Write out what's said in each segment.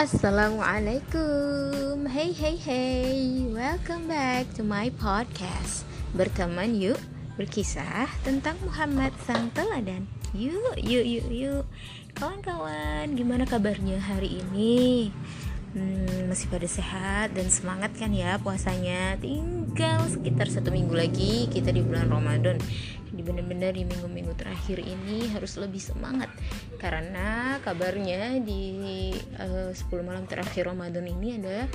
Assalamualaikum. Hey hey hey. Welcome back to my podcast. Berteman yuk Berkisah tentang Muhammad sang teladan. Yuk yuk yuk yuk. Kawan-kawan Gimana kabarnya hari ini? Hmm, Masih pada sehat dan semangat kan ya puasanya? Tinggal sekitar satu minggu lagi Kita di bulan Ramadan jadi benar-benar di minggu-minggu terakhir ini harus lebih semangat. Karena kabarnya di uh, 10 malam terakhir Ramadan ini ada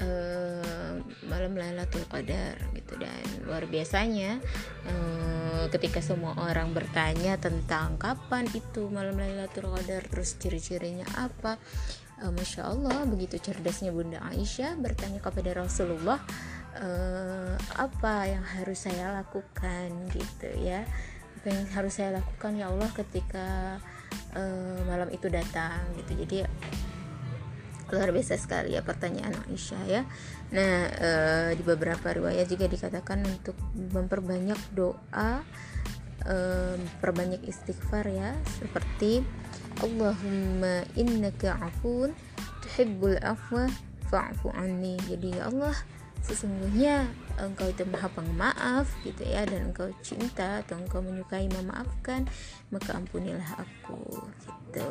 uh, malam Lailatul Qadar gitu. Dan luar biasanya uh, ketika semua orang bertanya tentang kapan itu malam Lailatul Qadar terus ciri-cirinya apa Masya Allah begitu cerdasnya Bunda Aisyah bertanya kepada Rasulullah uh, apa yang harus saya lakukan gitu ya. Apa yang harus saya lakukan? Ya Allah ketika uh, malam itu datang gitu. Jadi luar biasa sekali ya pertanyaan Aisyah ya. Nah uh, di beberapa riwayat juga dikatakan untuk memperbanyak doa perbanyak istighfar ya. Seperti Allahumma innaka afun tuhibbul afwa fa'fu anni. Jadi ya Allah sesungguhnya engkau itu maha pemaaf gitu ya dan engkau cinta atau engkau menyukai memaafkan maka ampunilah aku gitu.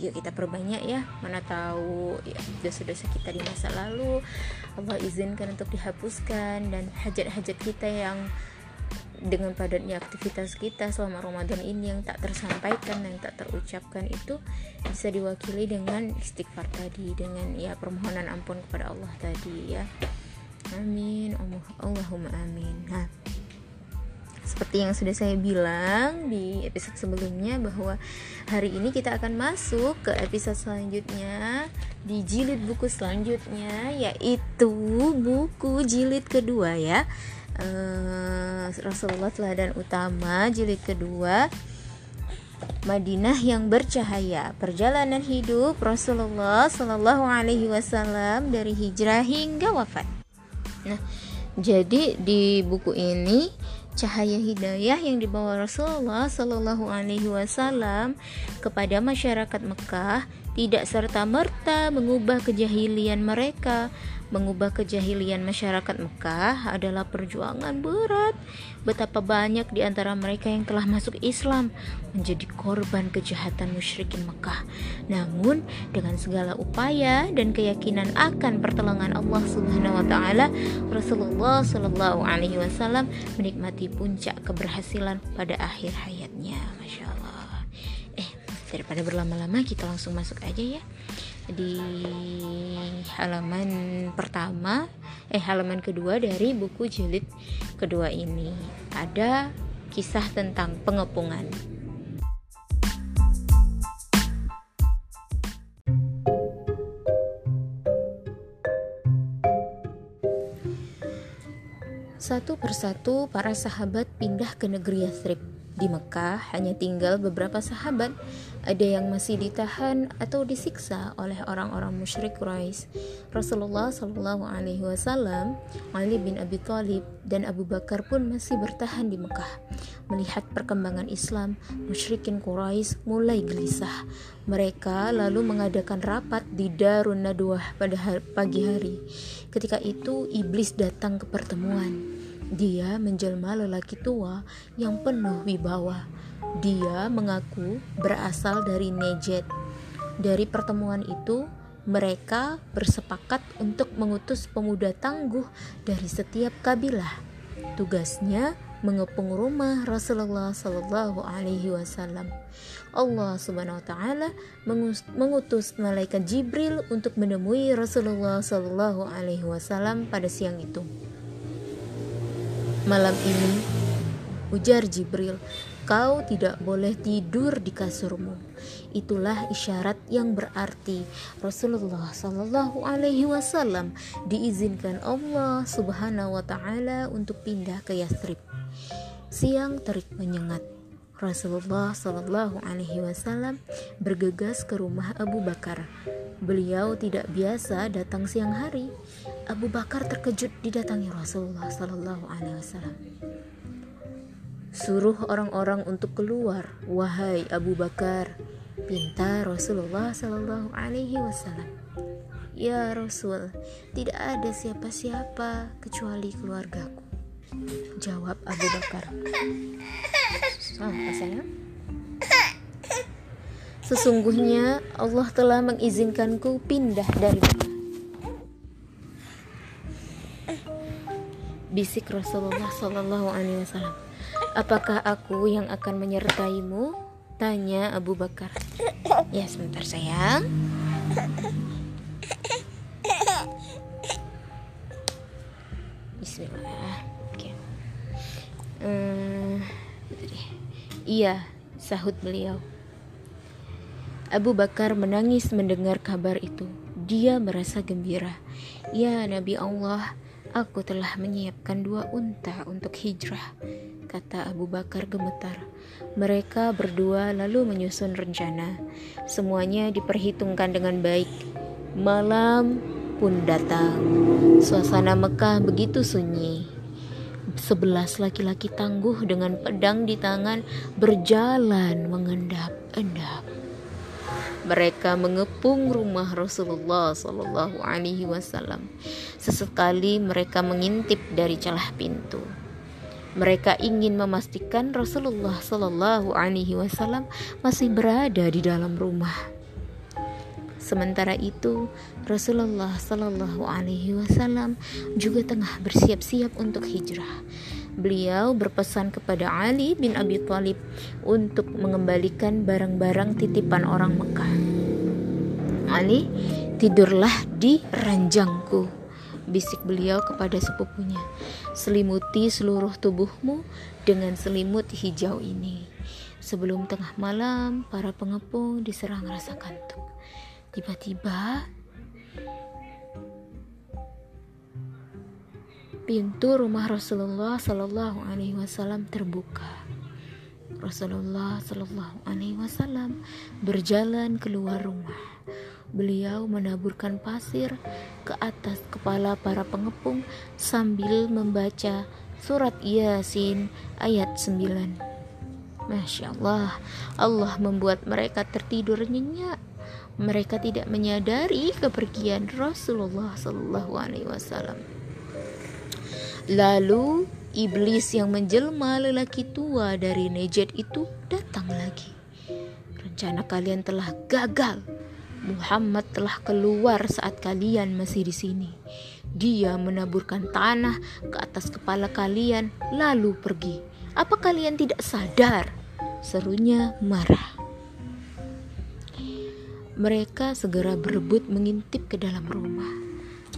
Yuk kita perbanyak ya mana tahu ya dosa-dosa kita di masa lalu Allah izinkan untuk dihapuskan dan hajat-hajat kita yang dengan padatnya aktivitas kita selama Ramadan ini yang tak tersampaikan yang tak terucapkan itu bisa diwakili dengan istighfar tadi dengan ya permohonan ampun kepada Allah tadi ya amin. Allah Allahumma amin. Nah seperti yang sudah saya bilang di episode sebelumnya bahwa hari ini kita akan masuk ke episode selanjutnya di jilid buku selanjutnya yaitu buku jilid kedua ya. Uh, Rasulullah Teladan Utama jilid kedua. Madinah yang bercahaya. Perjalanan hidup Rasulullah Shallallahu Alaihi Wasallam dari hijrah hingga wafat Nah, jadi di buku ini cahaya hidayah yang dibawa Rasulullah Shallallahu Alaihi Wasallam kepada masyarakat Mekah tidak serta merta mengubah kejahilian mereka, mengubah kejahilian masyarakat Mekah adalah perjuangan berat. Betapa banyak di antara mereka yang telah masuk Islam menjadi korban kejahatan musyrikin Mekah. Namun, dengan segala upaya dan keyakinan akan pertolongan Allah Subhanahu wa taala, Rasulullah Shallallahu alaihi wasallam menikmati puncak keberhasilan pada akhir hayatnya. Daripada berlama-lama kita langsung masuk aja ya. Di halaman pertama eh halaman kedua dari buku jilid kedua ini. Ada kisah tentang pengepungan. Satu persatu para sahabat pindah ke negeri Yathrib. Di Mekah hanya tinggal beberapa sahabat, ada yang masih ditahan atau disiksa oleh orang-orang musyrik Quraisy. Rasulullah Shallallahu Alaihi Wasallam, Ali bin Abi Thalib dan Abu Bakar pun masih bertahan di Mekah. Melihat perkembangan Islam, musyrikin Quraisy mulai gelisah. Mereka lalu mengadakan rapat di Darun Nadwah pada pagi hari. Ketika itu iblis datang ke pertemuan. Dia menjelma lelaki tua yang penuh wibawa. Dia mengaku berasal dari Nejet. Dari pertemuan itu, mereka bersepakat untuk mengutus pemuda tangguh dari setiap kabilah. Tugasnya mengepung rumah Rasulullah Sallallahu Alaihi Wasallam. Allah Subhanahu Wa Taala mengutus malaikat Jibril untuk menemui Rasulullah Sallallahu Alaihi Wasallam pada siang itu. Malam ini, ujar Jibril, kau tidak boleh tidur di kasurmu. Itulah isyarat yang berarti Rasulullah Shallallahu Alaihi Wasallam diizinkan Allah Subhanahu Wa Taala untuk pindah ke Yathrib. Siang terik menyengat. Rasulullah Shallallahu Alaihi Wasallam bergegas ke rumah Abu Bakar. Beliau tidak biasa datang siang hari. Abu Bakar terkejut didatangi Rasulullah Sallallahu Alaihi Wasallam. Suruh orang-orang untuk keluar, wahai Abu Bakar, pinta Rasulullah Sallallahu Alaihi Wasallam. Ya Rasul, tidak ada siapa-siapa kecuali keluargaku. Jawab Abu Bakar. Apa sayang? Sesungguhnya Allah telah mengizinkanku pindah dari Mekah. Bisik Rasulullah Shallallahu Alaihi Wasallam. Apakah aku yang akan menyertaimu? Tanya Abu Bakar. Ya sebentar sayang. Bismillah. Uh, iya, sahut beliau. Abu Bakar menangis mendengar kabar itu. Dia merasa gembira. Ya Nabi Allah, aku telah menyiapkan dua unta untuk hijrah, kata Abu Bakar gemetar. Mereka berdua lalu menyusun rencana. Semuanya diperhitungkan dengan baik. Malam pun datang. Suasana Mekah begitu sunyi. Sebelas laki-laki tangguh dengan pedang di tangan berjalan mengendap-endap. Mereka mengepung rumah Rasulullah Shallallahu Alaihi Wasallam. Sesekali mereka mengintip dari celah pintu. Mereka ingin memastikan Rasulullah Shallallahu Alaihi Wasallam masih berada di dalam rumah. Sementara itu, Rasulullah Shallallahu Alaihi Wasallam juga tengah bersiap-siap untuk hijrah. Beliau berpesan kepada Ali bin Abi Thalib untuk mengembalikan barang-barang titipan orang Mekah. Ali, tidurlah di ranjangku, bisik beliau kepada sepupunya. Selimuti seluruh tubuhmu dengan selimut hijau ini. Sebelum tengah malam, para pengepung diserang rasa kantuk. Tiba-tiba pintu rumah Rasulullah Shallallahu Alaihi Wasallam terbuka. Rasulullah Shallallahu Alaihi Wasallam berjalan keluar rumah. Beliau menaburkan pasir ke atas kepala para pengepung sambil membaca surat Yasin ayat 9. Masya Allah, Allah membuat mereka tertidur nyenyak. Mereka tidak menyadari kepergian Rasulullah Shallallahu Alaihi Wasallam. Lalu iblis yang menjelma lelaki tua dari Nejet itu datang lagi. Rencana kalian telah gagal. Muhammad telah keluar saat kalian masih di sini. Dia menaburkan tanah ke atas kepala kalian lalu pergi. Apa kalian tidak sadar? Serunya marah. Mereka segera berebut mengintip ke dalam rumah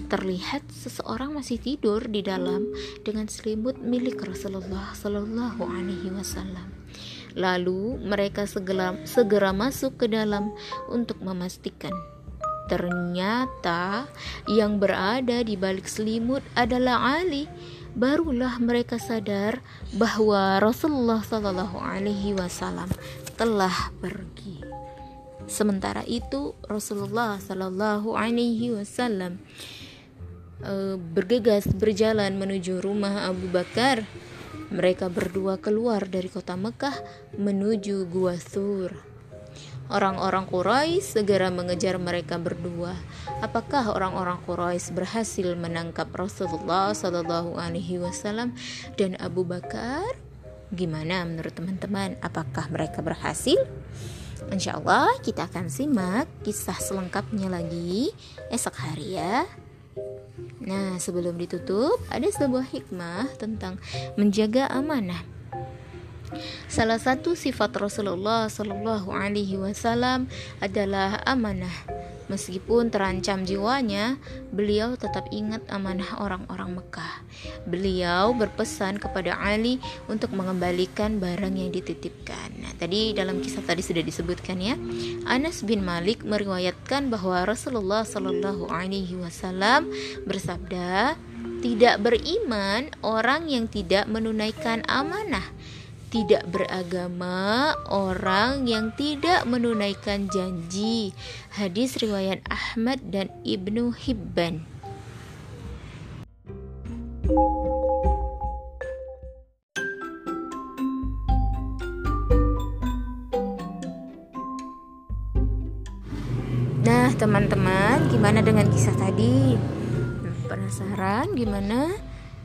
terlihat seseorang masih tidur di dalam dengan selimut milik Rasulullah Shallallahu Alaihi Wasallam. Lalu mereka segera, segera masuk ke dalam untuk memastikan. Ternyata yang berada di balik selimut adalah Ali. Barulah mereka sadar bahwa Rasulullah Shallallahu Alaihi Wasallam telah pergi. Sementara itu Rasulullah Shallallahu Alaihi Wasallam e, bergegas berjalan menuju rumah Abu Bakar. Mereka berdua keluar dari kota Mekah menuju Gua Sur. Orang-orang Quraisy segera mengejar mereka berdua. Apakah orang-orang Quraisy berhasil menangkap Rasulullah Shallallahu Alaihi Wasallam dan Abu Bakar? Gimana menurut teman-teman? Apakah mereka berhasil? Insya Allah kita akan simak kisah selengkapnya lagi esok hari ya. Nah, sebelum ditutup, ada sebuah hikmah tentang menjaga amanah. Salah satu sifat Rasulullah Shallallahu Alaihi Wasallam adalah amanah. Meskipun terancam jiwanya, beliau tetap ingat amanah orang-orang Mekah. Beliau berpesan kepada Ali untuk mengembalikan barang yang dititipkan. Nah, tadi dalam kisah tadi sudah disebutkan ya. Anas bin Malik meriwayatkan bahwa Rasulullah Shallallahu Alaihi Wasallam bersabda, tidak beriman orang yang tidak menunaikan amanah tidak beragama orang yang tidak menunaikan janji. Hadis riwayat Ahmad dan Ibnu Hibban. Nah, teman-teman, gimana dengan kisah tadi? Penasaran gimana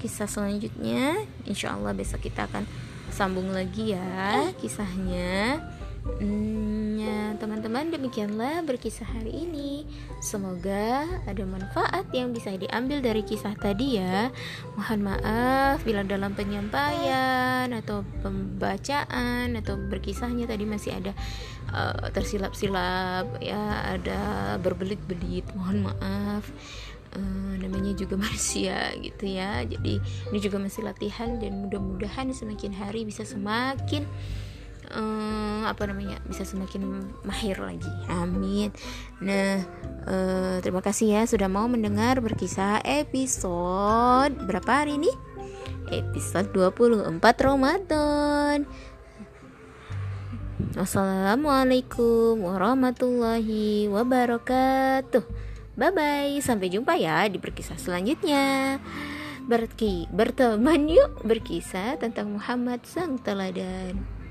kisah selanjutnya? Insya Allah besok kita akan sambung lagi ya kisahnya. Hmm, ya, teman-teman demikianlah berkisah hari ini. Semoga ada manfaat yang bisa diambil dari kisah tadi ya. Mohon maaf bila dalam penyampaian atau pembacaan atau berkisahnya tadi masih ada uh, tersilap-silap ya, ada berbelit-belit. Mohon maaf. Uh, namanya juga manusia gitu ya. Jadi ini juga masih latihan dan mudah-mudahan semakin hari bisa semakin um, apa namanya bisa semakin mahir lagi. Amin. Nah uh, terima kasih ya sudah mau mendengar berkisah episode berapa hari ini? Episode 24 Ramadan. Wassalamualaikum warahmatullahi wabarakatuh Bye bye Sampai jumpa ya di berkisah selanjutnya. Berki berteman yuk. Berkisah tentang Muhammad sang teladan